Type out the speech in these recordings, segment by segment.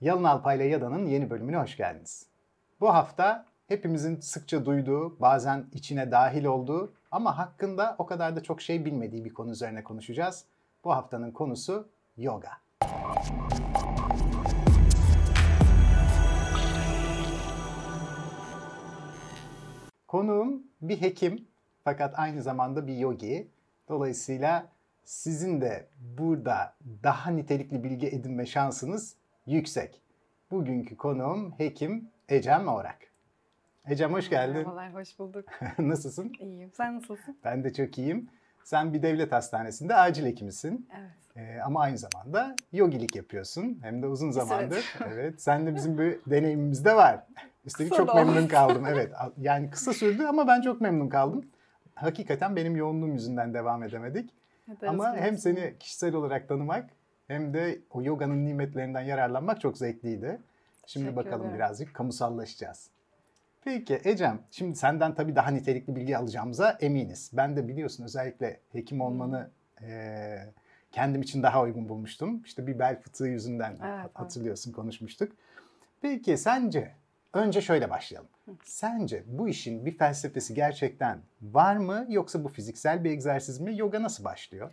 Yalın Alpay ile Yada'nın yeni bölümüne hoş geldiniz. Bu hafta hepimizin sıkça duyduğu, bazen içine dahil olduğu ama hakkında o kadar da çok şey bilmediği bir konu üzerine konuşacağız. Bu haftanın konusu yoga. Konuğum bir hekim fakat aynı zamanda bir yogi. Dolayısıyla sizin de burada daha nitelikli bilgi edinme şansınız yüksek. Bugünkü konuğum hekim Ecem Orak. Ecem hoş geldin. Merhabalar, hoş bulduk. Nasılsın? İyiyim. Sen nasılsın? Ben de çok iyiyim. Sen bir devlet hastanesinde acil hekimisin. Evet. Ee, ama aynı zamanda yogilik yapıyorsun. Hem de uzun zamandır. evet. Sen de bizim bir deneyimimiz de var. Üstelik Kısa çok memnun kaldım. Evet. Yani kısa sürdü ama ben çok memnun kaldım. Hakikaten benim yoğunluğum yüzünden devam edemedik. Hadi Ama hem seni kişisel olarak tanımak hem de o yoganın nimetlerinden yararlanmak çok zevkliydi. Şimdi Teşekkür bakalım ederim. birazcık kamusallaşacağız. Peki Ecem, şimdi senden tabii daha nitelikli bilgi alacağımıza eminiz. Ben de biliyorsun özellikle hekim olmanı eee, kendim için daha uygun bulmuştum. İşte bir bel fıtığı yüzünden evet. hatırlıyorsun konuşmuştuk. Peki sence, önce şöyle başlayalım. Sence bu işin bir felsefesi gerçekten var mı yoksa bu fiziksel bir egzersiz mi? Yoga nasıl başlıyor?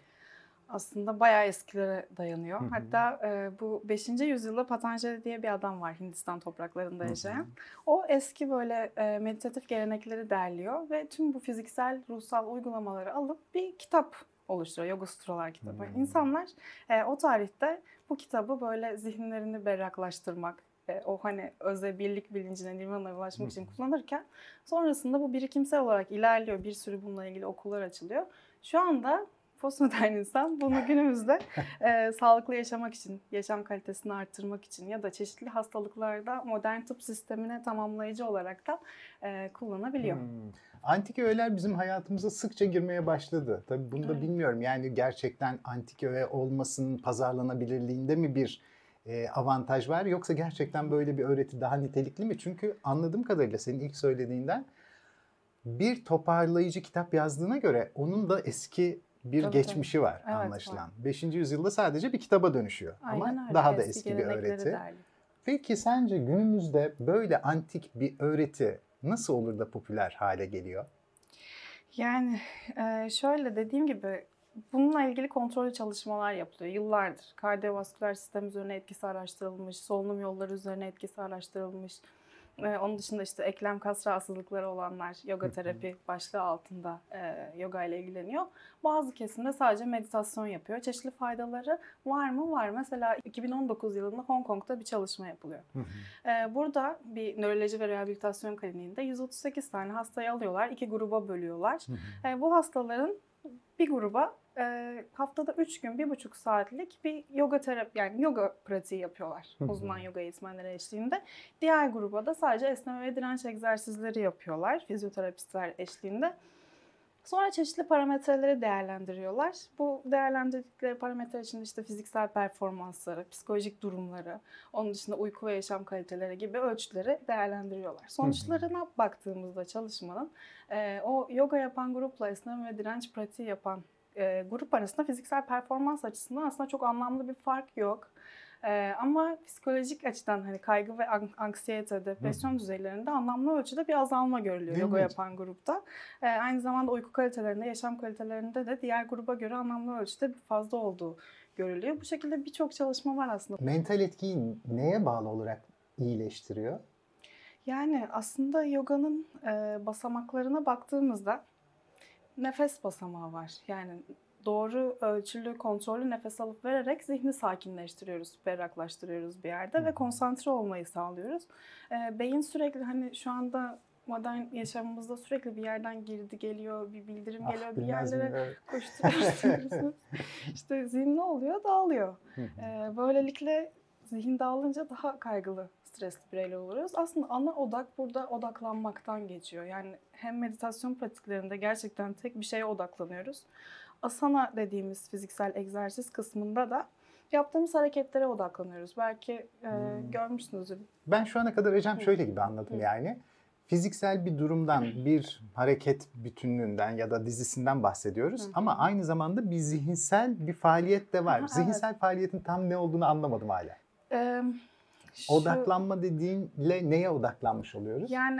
Aslında bayağı eskilere dayanıyor. Hı hı. Hatta e, bu 5. yüzyılda Patanjali diye bir adam var Hindistan topraklarında Hı hı. yaşayan. O eski böyle e, meditatif gelenekleri derliyor ve tüm bu fiziksel, ruhsal uygulamaları alıp bir kitap oluşturuyor. Yoga Sutralar kitabı. Hmm. İnsanlar e, o tarihte bu kitabı böyle zihinlerini berraklaştırmak, e, o hani öze birlik bilincine, nirvana'ya ulaşmak için Hı hı. kullanırken sonrasında bu birikimsel olarak ilerliyor. Bir sürü bununla ilgili okullar açılıyor. Şu anda postmodern insan bunu günümüzde e, sağlıklı yaşamak için, yaşam kalitesini arttırmak için ya da çeşitli hastalıklarda modern tıp sistemine tamamlayıcı olarak da e, kullanabiliyor. Hmm. Antik öğeler bizim hayatımıza sıkça girmeye başladı. Tabii bunu da Evet. bilmiyorum. Yani gerçekten antik öğe olmasının pazarlanabilirliğinde mi bir e, avantaj var yoksa gerçekten böyle bir öğreti daha nitelikli mi? Çünkü anladığım kadarıyla senin ilk söylediğinden bir toparlayıcı kitap yazdığına göre onun da eski bir Tabii, geçmişi var Evet, anlaşılan. 5. yüzyılda sadece bir kitaba dönüşüyor ama Aynen öyle. daha da eski bir gelenekleri öğreti. derli. Peki sence günümüzde böyle antik bir öğreti nasıl olur da popüler hale geliyor? Yani e, şöyle dediğim gibi bununla ilgili kontrollü çalışmalar yapılıyor yıllardır. Kardiyovasküler sistem üzerine etkisi araştırılmış, solunum yolları üzerine etkisi araştırılmış. E, onun dışında işte eklem kas rahatsızlıkları olanlar yoga terapi başlığı altında e, yoga ile ilgileniyor. Bazı kesimde sadece meditasyon yapıyor. Çeşitli faydaları var mı? Var. Mesela 2019 yılında Hong Kong'da bir çalışma yapılıyor. Ee, Burada bir nöroloji ve rehabilitasyon kliniğinde 138 tane hastayı alıyorlar, iki gruba bölüyorlar. Ee, Bu hastaların bir gruba e, haftada 3 gün, 1,5 saatlik bir yoga terapi yani yoga pratiği yapıyorlar uzman yoga eğitmenleri eşliğinde. Diğer gruba da sadece esneme ve direnç egzersizleri yapıyorlar fizyoterapistler eşliğinde. Sonra çeşitli parametreleri değerlendiriyorlar. Bu değerlendirdikleri parametre içinde işte fiziksel performansları, psikolojik durumları, onun dışında uyku ve yaşam kaliteleri gibi ölçütleri değerlendiriyorlar. Sonuçlarına baktığımızda çalışmanın o yoga yapan grupla esneme ve direnç pratiği yapan e, grup arasında fiziksel performans açısından aslında çok anlamlı bir fark yok. E, ama psikolojik açıdan hani kaygı ve an- anksiyete, depresyon düzeylerinde anlamlı ölçüde bir azalma görülüyor yoga İlginç. yapan grupta. E, aynı zamanda uyku kalitelerinde, yaşam kalitelerinde de diğer gruba göre anlamlı ölçüde bir fazla olduğu görülüyor. Bu şekilde birçok çalışma var aslında. Mental etkiyi neye bağlı olarak iyileştiriyor? Yani aslında yoganın e, basamaklarına baktığımızda nefes basamağı var. Yani doğru ölçülü, kontrollü nefes alıp vererek zihni sakinleştiriyoruz, berraklaştırıyoruz bir yerde Hı ve konsantre olmayı sağlıyoruz. E, beyin sürekli hani şu anda modern yaşamımızda sürekli bir yerden girdi geliyor, bir bildirim geliyor, bir Ah, bilmez miyim? yerlere Evet. koşturuyorsunuz. işte zihin ne oluyor? Dağılıyor. Ee, böylelikle zihin dağılınca daha kaygılı, stresli bireyler oluyoruz. Aslında ana odak burada odaklanmaktan geçiyor. Yani hem meditasyon pratiklerinde gerçekten tek bir şeye odaklanıyoruz. Asana dediğimiz fiziksel egzersiz kısmında da yaptığımız hareketlere odaklanıyoruz. Belki e, Hmm. görmüşsünüzdür. Ben şu ana kadar Ecem şöyle gibi anladım Hı. yani. Fiziksel bir durumdan, bir hareket bütünlüğünden ya da dizisinden bahsediyoruz. Hı. Ama aynı zamanda bir zihinsel bir faaliyet de var. Zihinsel faaliyetin tam ne olduğunu anlamadım hala. Ee, Şu- Odaklanma dediğinle neye odaklanmış oluyoruz? Yani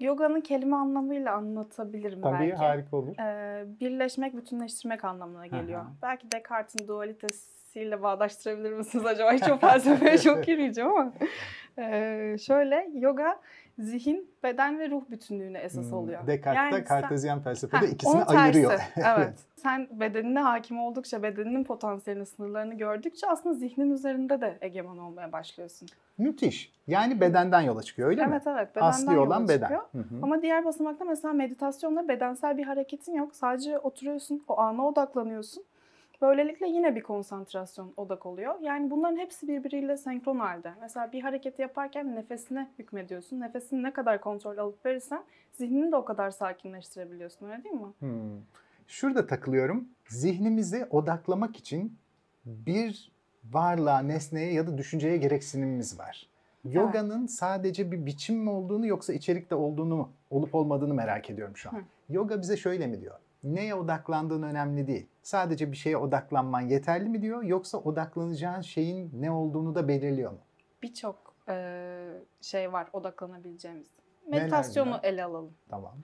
yoganın kelime anlamıyla anlatabilirim Tabii belki. harika olur. Ee, birleşmek, bütünleştirmek anlamına geliyor. Aha. Belki Descartes'in dualitesiyle bağdaştırabilir misiniz acaba? Hiç o felsefeye çok girmeyeceğim ama. Ee, şöyle, yoga zihin, beden ve ruh bütünlüğüne esas Hmm, oluyor. Descartes Yani Kartezyen felsefede ikisini ayırıyor. evet. Sen bedenine hakim oldukça, bedeninin potansiyelini, sınırlarını gördükçe aslında zihnin üzerinde de egemen olmaya başlıyorsun. Müthiş. Yani bedenden yola çıkıyor öyle mi? evet evet. Bedenden Asli yola olan beden. çıkıyor. Hı hı. Ama diğer basamakta mesela meditasyonda bedensel bir hareketin yok. Sadece oturuyorsun, o ana odaklanıyorsun. Böylelikle yine bir konsantrasyon odak oluyor. Yani bunların hepsi birbiriyle senkron halde. Mesela bir hareketi yaparken nefesine hükmediyorsun. Nefesini ne kadar kontrol alıp verirsen zihnini de o kadar sakinleştirebiliyorsun öyle değil mi? Hmm. Şurada takılıyorum. Zihnimizi odaklamak için bir varlığa, nesneye ya da düşünceye gereksinimimiz var. Yoga'nın sadece bir biçim mi olduğunu yoksa içerikte olduğunu olup olmadığını merak ediyorum şu an. Hı. Yoga bize şöyle mi diyor? Neye odaklandığın önemli değil. Sadece bir şeye odaklanman yeterli mi diyor yoksa odaklanacağın şeyin ne olduğunu da belirliyor mu? Birçok eee, şey var odaklanabileceğimiz. Meditasyonu ele alalım. Tamam.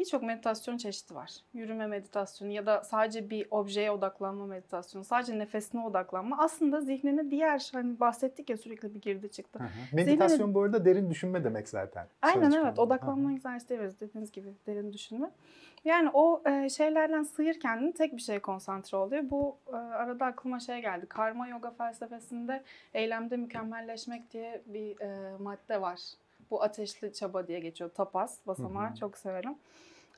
Birçok meditasyon çeşidi var. Yürüme meditasyonu ya da sadece bir objeye odaklanma meditasyonu, sadece nefesine odaklanma. Aslında zihnini diğer hani bahsettik ya sürekli bir girdi çıktı. Hı hı. Meditasyon bu arada derin düşünme demek zaten. Aynen evet odaklanma egzersizi diyoruz dediğiniz gibi derin düşünme. Yani o e, şeylerden sıyır kendini tek bir şeye konsantre oluyor. Bu e, arada aklıma şey geldi. Karma yoga felsefesinde eylemde mükemmelleşmek diye bir e, madde var. Bu ateşli çaba diye geçiyor. Tapas basamağı Hı hı. çok severim.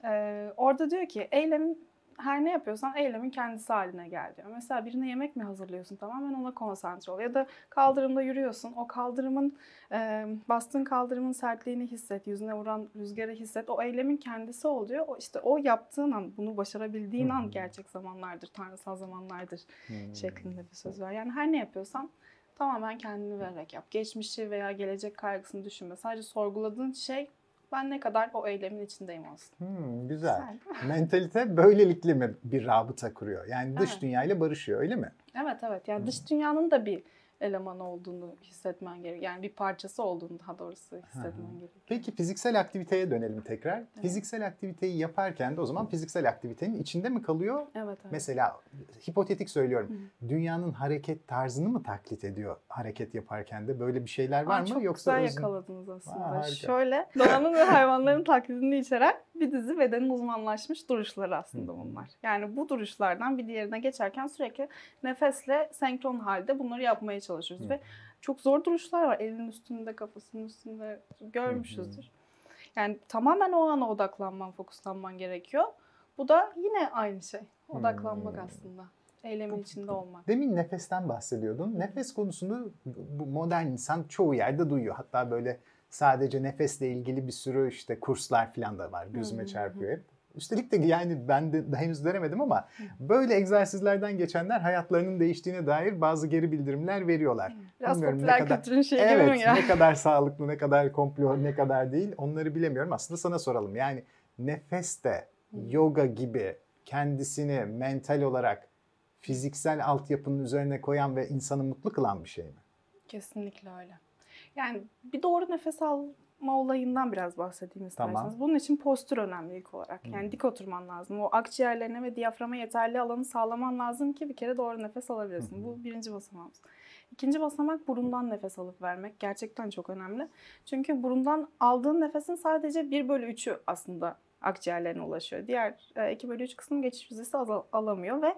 E, orada diyor ki eylemin her ne yapıyorsan eylemin kendisi haline gel diyor. Mesela birine yemek mi hazırlıyorsun tamamen ona konsantre ol. Ya da kaldırımda yürüyorsun. O kaldırımın e, bastığın kaldırımın sertliğini hisset, yüzüne vuran rüzgarı hisset. O eylemin kendisi oluyor. O işte o yaptığın an, bunu başarabildiğin hı. an gerçek zamanlardır, tanrısal zamanlardır Hmm. şeklinde bir söz var. Yani her ne yapıyorsan tamamen kendini vererek yap. Geçmişi veya gelecek kaygısını düşünme. Sadece sorguladığın şey ben ne kadar o eylemin içindeyim olsun. Hmm, güzel. Güzel. Mentalite böylelikle mi bir rabıta kuruyor? Yani dış Evet. dünyayla barışıyor öyle mi? Evet evet. Yani Hı. dış dünyanın da bir eleman olduğunu hissetmen gerekiyor. Yani bir parçası olduğunu daha doğrusu hissetmen gerekiyor. Peki fiziksel aktiviteye dönelim tekrar. Fiziksel aktiviteyi yaparken de o zaman fiziksel aktivitenin içinde mi kalıyor? Evet evet. Mesela hipotetik söylüyorum. Dünyanın hareket tarzını mı taklit ediyor hareket yaparken de? Böyle bir şeyler var Aa, mı? Çok Yoksa güzel özün- yakaladınız aslında. Aa, harika. Şöyle doğanın ve hayvanların taklidini içeren bir dizi bedenin uzmanlaşmış duruşları aslında Hı hı. bunlar. Yani bu duruşlardan bir diğerine geçerken sürekli nefesle senkron halde bunları yapmaya çalışıyoruz. Hı. Ve çok zor duruşlar var. Elin üstünde, kafasının üstünde görmüşüzdür. Yani tamamen o ana odaklanman, fokuslanman gerekiyor. Bu da yine aynı şey. Odaklanmak Hmm. aslında. Eylemin içinde olmak. Demin nefesten bahsediyordun. Nefes konusunu bu modern insan çoğu yerde duyuyor. Hatta böyle sadece nefesle ilgili bir sürü işte kurslar falan da var. Gözüme çarpıyor hep. Üstelik de yani ben de henüz denemedim ama böyle egzersizlerden geçenler hayatlarının değiştiğine dair bazı geri bildirimler veriyorlar. Biraz Bilmiyorum ne popüler kadar- kültürün şeyi gibi mi Evet, ya? ne kadar sağlıklı, ne kadar komplo, ne kadar değil onları bilemiyorum. Aslında sana soralım. Yani nefes de yoga gibi kendisini mental olarak fiziksel altyapının üzerine koyan ve insanı mutlu kılan bir şey mi? Kesinlikle öyle. Yani bir doğru nefes alma olayından biraz bahsedeyim isterseniz. Tamam. Bunun için postür önemli ilk olarak. Yani Hmm. dik oturman lazım. O akciğerlerine ve diyaframa yeterli alanı sağlaman lazım ki bir kere doğru nefes alabilirsin. Hı hı. Bu birinci basamağımız. İkinci basamak burundan nefes alıp vermek. Gerçekten çok önemli. Çünkü burundan aldığın nefesin sadece 1 bölü 3'ü aslında akciğerlerine ulaşıyor. Diğer 2 bölü 3 kısmı geçiş azal- alamıyor ve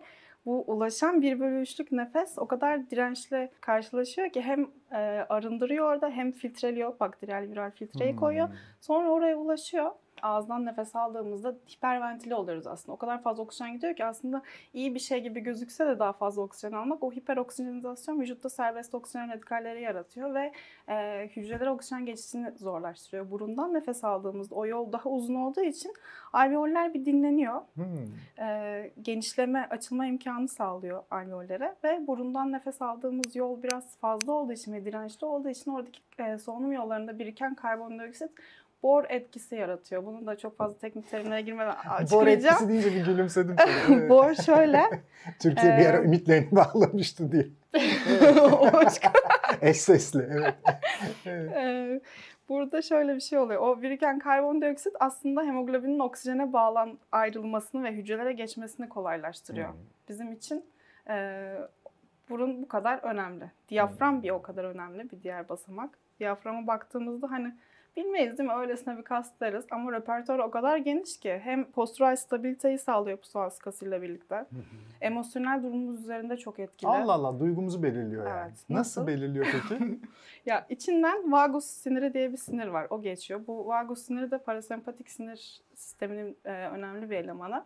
bu ulaşan 1 bölü 3'lük nefes o kadar dirençle karşılaşıyor ki hem e, arındırıyor orada hem filtreliyor. Bakteriyel viral filtreyi Hmm. koyuyor. Sonra oraya ulaşıyor. Ağızdan nefes aldığımızda hiperventile oluyoruz aslında. O kadar fazla oksijen gidiyor ki aslında iyi bir şey gibi gözükse de daha fazla oksijen almak o hiperoksijenizasyon vücutta serbest oksijen radikalleri yaratıyor ve e, hücrelere oksijen geçişini zorlaştırıyor. Burundan nefes aldığımızda o yol daha uzun olduğu için alveoller bir dinleniyor. Hmm. E, genişleme, açılma imkanı sağlıyor alveollere ve burundan nefes aldığımız yol biraz fazla olduğu için ve dirençli olduğu için oradaki e, solunum yollarında biriken karbondioksit bor etkisi yaratıyor. Bunu da çok fazla teknik terimlere girmeden Bor açıklayacağım. etkisi deyince bir gülümsedim. bor şöyle. Türkiye bir ara Ee, ümitlerini bağlamıştı diye. Eş sesli evet. evet. Burada şöyle bir şey oluyor. O biriken karbondioksit aslında hemoglobinin oksijene bağlan ayrılmasını ve hücrelere geçmesini kolaylaştırıyor. Hmm. Bizim için e, burun bu kadar önemli. Diyafram bir o kadar önemli bir diğer basamak. Diyaframa baktığımızda hani bilmeyiz değil mi? Öylesine bir kas deriz ama repertuar o kadar geniş ki hem postural stabiliteyi sağlıyor psoas kasıyla birlikte. Emosyonel durumumuz üzerinde çok etkili. Allah Allah duygumuzu belirliyor yani. Evet, Nasıl, nasıl? belirliyor peki? Ya içinden vagus siniri diye bir sinir var. O geçiyor. Bu vagus siniri de parasempatik sinir sisteminin e, önemli bir elemanı.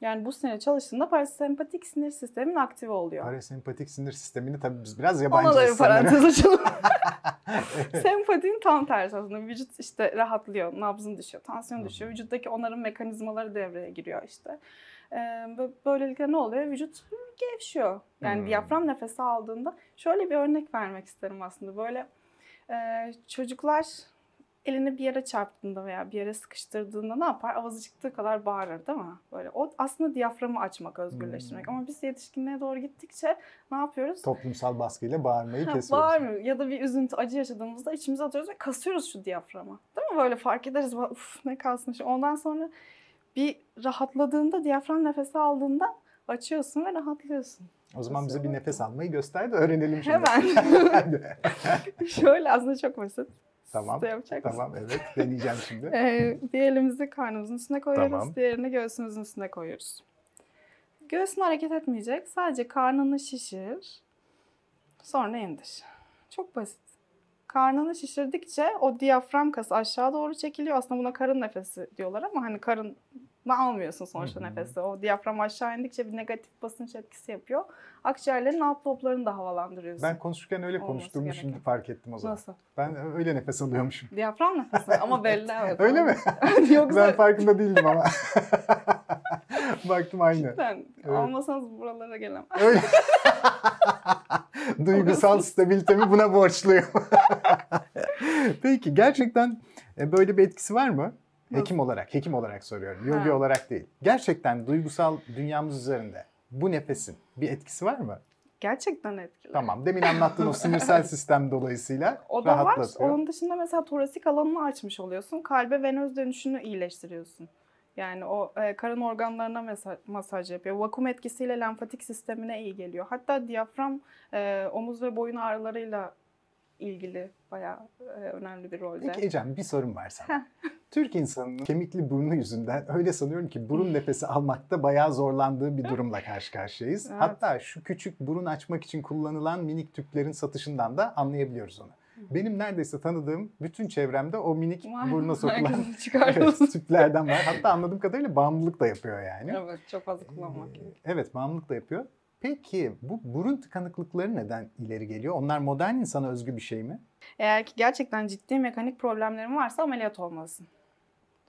Yani bu sinir çalıştığında parasempatik sinir sistemin aktive oluyor. Parasempatik sinir sistemini tabii biz biraz Ona da bir parantez açalım. Sempatinin tam tersi aslında. Vücut işte rahatlıyor, nabzın düşüyor, tansiyon düşüyor. Vücuttaki onarım mekanizmaları devreye giriyor işte. Ee, bö- böylelikle ne oluyor? Vücut gevşiyor. Yani Hmm. diyafram nefesi aldığında şöyle bir örnek vermek isterim aslında. Böyle e, çocuklar elini bir yere çarptığında veya bir yere sıkıştırdığında ne yapar? Avazı çıktığı kadar bağırır değil mi? Böyle o aslında diyaframı açmak, özgürleştirmek. Hmm. Ama biz yetişkinliğe doğru gittikçe ne yapıyoruz? Toplumsal baskıyla bağırmayı kesiyoruz. Bağırmıyor. Ya da bir üzüntü, acı yaşadığımızda içimize atıyoruz ve kasıyoruz şu diyaframı. Değil mi? Böyle fark ederiz. Uf ne kalsın. Ondan sonra bir rahatladığında, diyafram nefesi aldığında açıyorsun ve rahatlıyorsun. O zaman bize bir nefes almayı göster de öğrenelim şimdi. Hemen. Şöyle aslında çok basit. Tamam, Siz de yapacak tamam evet deneyeceğim şimdi. Ee, bir elimizi karnımızın üstüne koyuyoruz. Tamam. Diğerini göğsümüzün üstüne koyuyoruz. Göğsün hareket etmeyecek. Sadece karnını şişir. Sonra indir. Çok basit. Karnını şişirdikçe o diyafram kası aşağı doğru çekiliyor. Aslında buna karın nefesi diyorlar ama hani karın almıyorsun sonuçta nefesi. O diyafram aşağı indikçe bir negatif basınç etkisi yapıyor. Akciğerlerin alt loblarını da havalandırıyorsun. Ben konuşurken öyle Olması konuştuğumu gereken. şimdi fark ettim o zaman. Nasıl? Ben öyle nefes alıyormuşum. Diyafram nefesi ama belli evet. Öyle mi? Yoksa Ben farkında değildim ama. Baktım aynı. Cidden. Evet. Almasanız buralara gelemem. Öyle. Duygusal stabilitemi buna borçluyum. Peki gerçekten e, böyle bir etkisi var mı? Hekim olarak, hekim olarak soruyorum. Yogi Ha. olarak değil. Gerçekten duygusal dünyamız üzerinde bu nefesin bir etkisi var mı? Gerçekten etkili. Tamam. Demin anlattığın o sinirsel sistem dolayısıyla O da var. Onun dışında mesela torasik alanını açmış oluyorsun. Kalbe venöz dönüşünü iyileştiriyorsun. Yani o e, karın organlarına mesa- masaj yapıyor. Vakum etkisiyle lenfatik sistemine iyi geliyor. Hatta diyafram e, omuz ve boyun ağrılarıyla ilgili bayağı e, önemli bir rolde. Peki Ecem bir sorum var sana. Türk insanının kemikli burnu yüzünden öyle sanıyorum ki burun nefesi almakta bayağı zorlandığı bir durumla karşı karşıyayız. Evet. Hatta şu küçük burun açmak için kullanılan minik tüplerin satışından da anlayabiliyoruz onu. Benim neredeyse tanıdığım bütün çevremde o minik buruna sokulan evet, tüplerden var. Hatta anladığım kadarıyla bağımlılık da yapıyor yani. evet çok fazla kullanmak Ee. Evet bağımlılık da yapıyor. Peki bu burun tıkanıklıkları neden ileri geliyor? Onlar modern insana özgü bir şey mi? Eğer ki gerçekten ciddi mekanik problemlerin varsa ameliyat olmalısın.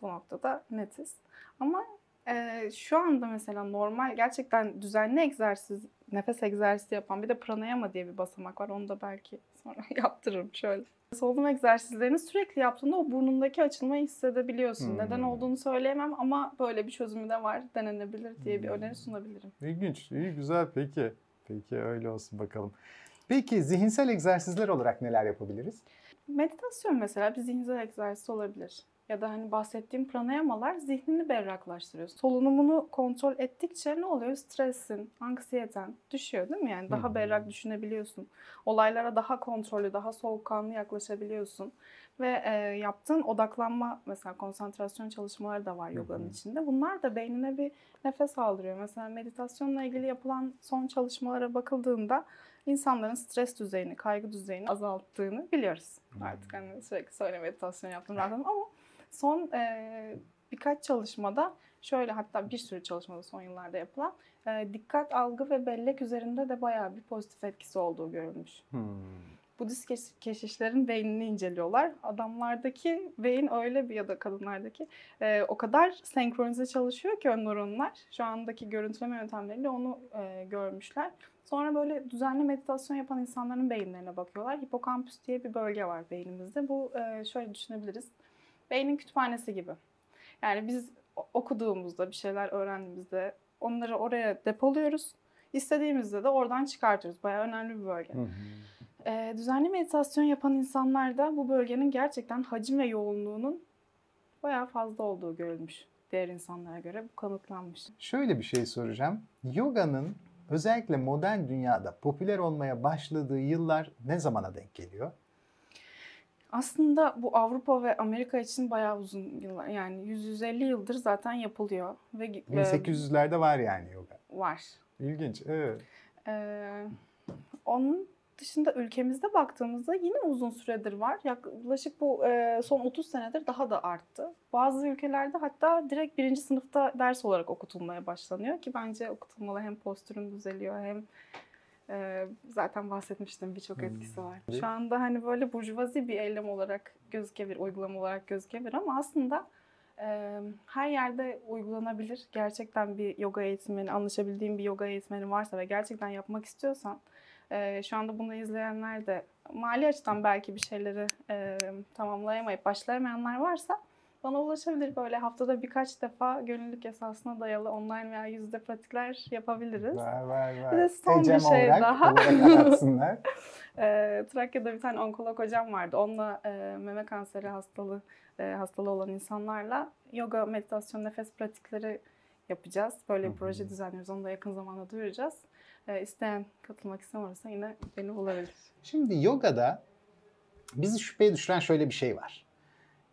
Bu noktada netiz. Ama e, şu anda mesela normal gerçekten düzenli egzersiz, nefes egzersizi yapan bir de pranayama diye bir basamak var. Onu da belki sonra yaptırırım şöyle. Solunum egzersizlerini sürekli yaptığında o burnundaki açılmayı hissedebiliyorsun. Hmm. Neden olduğunu söyleyemem ama böyle bir çözümü de var. Denenebilir diye bir Hmm. öneri sunabilirim. İlginç, iyi güzel peki. Peki öyle olsun bakalım. Peki zihinsel egzersizler olarak neler yapabiliriz? Meditasyon mesela bir zihinsel egzersiz olabilir. Ya da hani bahsettiğim pranayamalar zihnini berraklaştırıyor. Solunumunu kontrol ettikçe ne oluyor? Stresin, anksiyeten düşüyor değil mi? Yani daha berrak düşünebiliyorsun. Olaylara daha kontrollü, daha soğukkanlı yaklaşabiliyorsun. Ve e, yaptığın odaklanma mesela konsantrasyon çalışmaları da var yoganın içinde. Bunlar da beynine bir nefes aldırıyor. Mesela meditasyonla ilgili yapılan son çalışmalara bakıldığında insanların stres düzeyini, kaygı düzeyini azalttığını biliyoruz. Artık hani sürekli söyle meditasyon yaptım zaten ama son e, birkaç çalışmada şöyle hatta bir sürü çalışmada son yıllarda yapılan e, dikkat algı ve bellek üzerinde de bayağı bir pozitif etkisi olduğu görülmüş. Budist keş- keşişlerin beynini inceliyorlar. Adamlardaki beyin öyle bir ya da kadınlardaki e, o kadar senkronize çalışıyor ki o nöronlar. Şu andaki görüntüleme yöntemleriyle onu e, görmüşler. Sonra böyle düzenli meditasyon yapan insanların beyinlerine bakıyorlar. Hipokampüs diye bir bölge var beynimizde. Bu e, şöyle düşünebiliriz. Beynin kütüphanesi gibi. Yani biz okuduğumuzda, bir şeyler öğrendiğimizde onları oraya depoluyoruz. İstediğimizde de oradan çıkartıyoruz. Bayağı önemli bir bölge. Hı hı. Ee, düzenli meditasyon yapan insanlarda bu bölgenin gerçekten hacim ve yoğunluğunun bayağı fazla olduğu görülmüş. Diğer insanlara göre bu kanıtlanmış. Şöyle bir şey soracağım. Yoga'nın özellikle modern dünyada popüler olmaya başladığı yıllar ne zamana denk geliyor? Aslında bu Avrupa ve Amerika için bayağı uzun yıllar yani 100-150 yıldır zaten yapılıyor ve e, 1800'lerde var yani yoga. var. İlginç. Evet. Ee, onun dışında ülkemizde baktığımızda yine uzun süredir var. Yaklaşık bu e, son 30 senedir daha da arttı. Bazı ülkelerde hatta direkt birinci sınıfta ders olarak okutulmaya başlanıyor ki bence okutulmalı hem postürün düzeliyor hem e, zaten bahsetmiştim birçok etkisi var. Hmm. Şu anda hani böyle burjuvazi bir eylem olarak gözükebilir, uygulama olarak gözükebilir ama aslında e, her yerde uygulanabilir. Gerçekten bir yoga eğitmeni, anlaşabildiğin bir yoga eğitmeni varsa ve gerçekten yapmak istiyorsan e, şu anda bunu izleyenler de mali açıdan belki bir şeyleri e, tamamlayamayıp başlayamayanlar varsa bana ulaşabilir. Böyle haftada birkaç defa gönüllülük esasına dayalı online veya yüzde pratikler yapabiliriz. Var var var. Bir de son bir Ecem şey olarak, daha. olarak. E, Trakya'da bir tane onkolog hocam vardı. Onunla e, meme kanseri hastalığı e, hastalığı olan insanlarla yoga, meditasyon, nefes pratikleri yapacağız. Böyle bir proje düzenliyoruz. Onu da yakın zamanda duyuracağız. E, isteyen katılmak istemiyorsa yine beni bulabilir. Şimdi yogada bizi şüpheye düşüren şöyle bir şey var.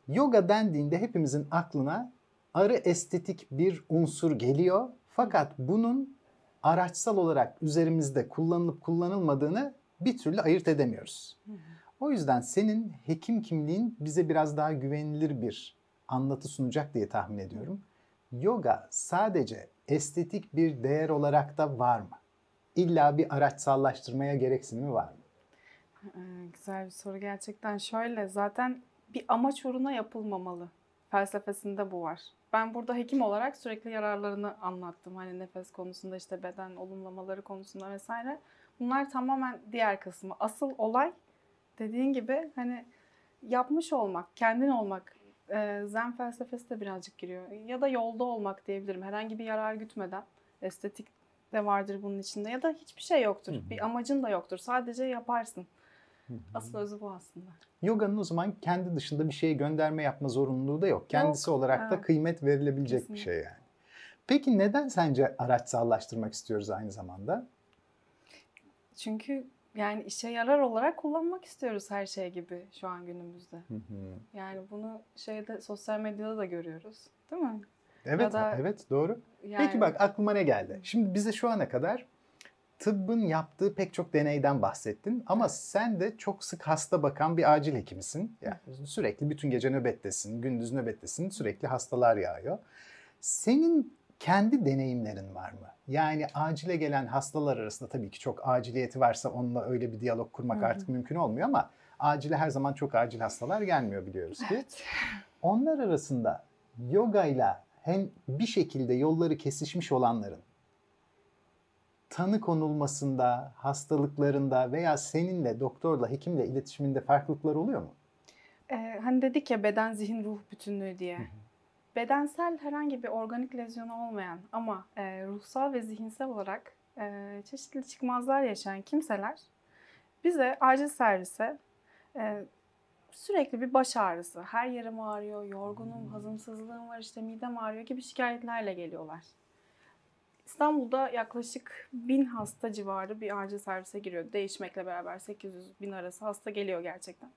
Yoga dendiğinde hepimizin aklına arı estetik bir unsur geliyor. Fakat bunun araçsal olarak üzerimizde kullanılıp kullanılmadığını bir türlü ayırt edemiyoruz. O yüzden senin hekim kimliğin bize biraz daha güvenilir bir anlatı sunacak diye tahmin ediyorum. Yoga sadece estetik bir değer olarak da var mı? İlla bir araçsallaştırmaya gereksinimi var mı? Ee, güzel bir soru gerçekten. Şöyle zaten bir amaç uğruna yapılmamalı. Felsefesinde bu var. Ben burada hekim olarak sürekli yararlarını anlattım. Hani nefes konusunda işte beden olumlamaları konusunda vesaire. Bunlar tamamen diğer kısmı. Asıl olay dediğin gibi hani yapmış olmak, kendin olmak. Ee, Zen felsefesi de birazcık giriyor. Ya da yolda olmak diyebilirim. Herhangi bir yarar gütmeden. Estetik de vardır bunun içinde. Ya da hiçbir şey yoktur. Hı hı. Bir amacın da yoktur. Sadece yaparsın. Asıl özü bu aslında. Yoga'nın o zaman kendi dışında bir şeye gönderme yapma zorunluluğu da yok. Kendisi olarak da evet. kıymet verilebilecek bir Kesinlikle. şey yani. Peki neden sence araçsallaştırmak istiyoruz aynı zamanda? Çünkü yani işe yarar olarak kullanmak istiyoruz her şey gibi şu an günümüzde. Yani bunu şeyde sosyal medyada da görüyoruz. Değil mi? Evet, da- evet doğru. Yani, Peki bak aklıma ne geldi? Şimdi bize şu ana kadar tıbbın yaptığı pek çok deneyden bahsettin ama sen de çok sık hasta bakan bir acil hekimisin. Yani sürekli bütün gece nöbettesin, gündüz nöbettesin, sürekli hastalar yağıyor. Senin kendi deneyimlerin var mı? Yani acile gelen hastalar arasında tabii ki çok aciliyeti varsa onunla öyle bir diyalog kurmak Hı hı. artık mümkün olmuyor ama acile her zaman çok acil hastalar gelmiyor biliyoruz ki. Evet. Onlar arasında yoga ile hem bir şekilde yolları kesişmiş olanların tanı konulmasında, hastalıklarında veya seninle, doktorla, hekimle iletişiminde farklılıklar oluyor mu? Ee, hani dedik ya beden zihin ruh bütünlüğü diye. Bedensel herhangi bir organik lezyonu olmayan ama e, ruhsal ve zihinsel olarak e, çeşitli çıkmazlar yaşayan kimseler bize acil servise e, sürekli bir baş ağrısı, her yerim ağrıyor, yorgunum, hazımsızlığım var, işte midem ağrıyor gibi şikayetlerle geliyorlar. İstanbul'da yaklaşık 1000 hasta civarı bir acil servise giriyor. Değişmekle beraber 800 bin arası hasta geliyor gerçekten.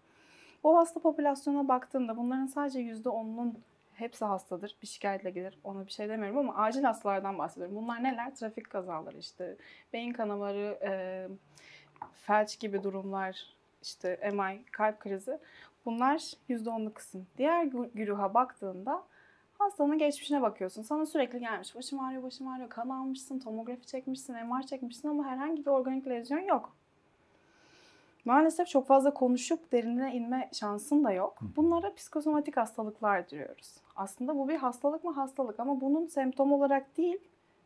O hasta popülasyona baktığımda bunların sadece %10'unun hepsi hastadır. Bir şikayetle gelir. Ona bir şey demiyorum ama acil hastalardan bahsediyorum. Bunlar neler? Trafik kazaları işte. Beyin kanamaları, e, felç gibi durumlar, işte MI, kalp krizi. Bunlar %10'luk kısım. Diğer gü- güruha baktığında hastanın geçmişine bakıyorsun. Sana sürekli gelmiş. Başım ağrıyor, başım ağrıyor. Kan almışsın, tomografi çekmişsin, MR çekmişsin ama herhangi bir organik lezyon yok. Maalesef çok fazla konuşup derinine inme şansın da yok. Bunlara psikosomatik hastalıklar diyoruz. Aslında bu bir hastalık mı hastalık ama bunun semptom olarak değil,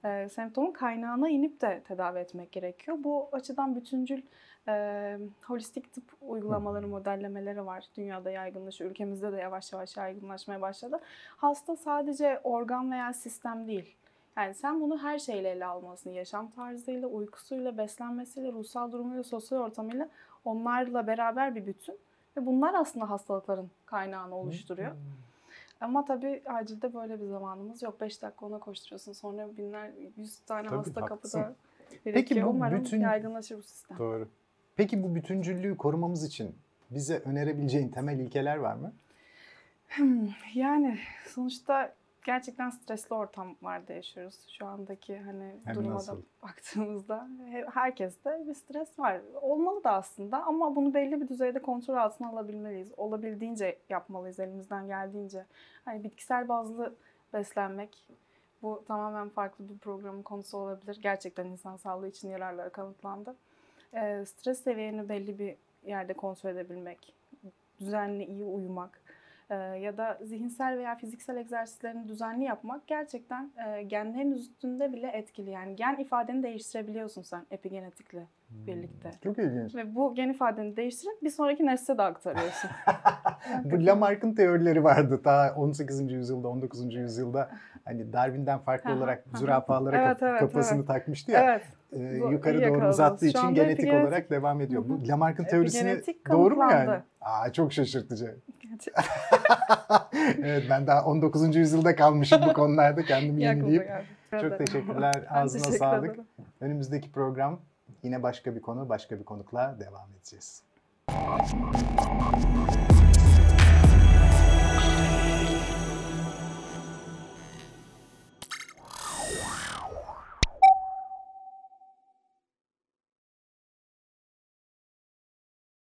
e, semptomun kaynağına inip de tedavi etmek gerekiyor. Bu açıdan bütüncül e, holistik tıp uygulamaları, modellemeleri var. Dünyada yaygınlaşıyor, ülkemizde de yavaş yavaş yaygınlaşmaya başladı. Hasta sadece organ veya sistem değil. Yani sen bunu her şeyle ele almalısın. Yaşam tarzıyla, uykusuyla, beslenmesiyle, ruhsal durumuyla, sosyal ortamıyla Onlarla beraber bir bütün ve bunlar aslında hastalıkların kaynağını oluşturuyor. Ama tabii acilde böyle bir zamanımız yok. 5 dakika ona koşturuyorsun. Sonra binler, yüz tane Tabii, hasta haklısın. kapıda Peki birikiyor. bu Umarım bütün- yaygınlaşır bu sistem. Doğru. Peki bu bütüncüllüğü korumamız için bize önerebileceğin temel ilkeler var mı? Hmm, Yani sonuçta gerçekten stresli ortamlarda yaşıyoruz. Şu andaki hani Hem duruma nasıl? da baktığımızda he- herkeste bir stres var. Olmalı da aslında ama bunu belli bir düzeyde kontrol altına alabilmeliyiz. Olabildiğince yapmalıyız elimizden geldiğince. Hani bitkisel bazlı beslenmek bu tamamen farklı bir programın konusu olabilir. Gerçekten insan sağlığı için yararları kanıtlandı. Ee, stres seviyeni belli bir yerde kontrol edebilmek, düzenli iyi uyumak, e, ya da zihinsel veya fiziksel egzersizlerini düzenli yapmak gerçekten e, genlerin üstünde bile etkili. Yani gen ifadeni değiştirebiliyorsun sen epigenetikle birlikte. Çok ilginç. Ve bu gen ifadeni değiştirip bir sonraki nesle de aktarıyorsun. Bu Lamarck'ın teorileri vardı ta 18. yüzyılda, 19. yüzyılda. Hani Darwin'den farklı olarak zürafalara Evet, evet, kafasını evet. takmıştı ya. evet. e, yukarı doğru uzattığı için genetik epigenetik- olarak devam ediyor. Bu. Lamarck'ın teorisini doğru mu yani? Aa çok şaşırtıcı. Evet ben daha 19. yüzyılda kalmışım bu konularda kendimi yenileyip. Çok teşekkürler. Ağzına teşekkür sağlık. ederim. Önümüzdeki program yine başka bir konu, başka bir konukla devam edeceğiz.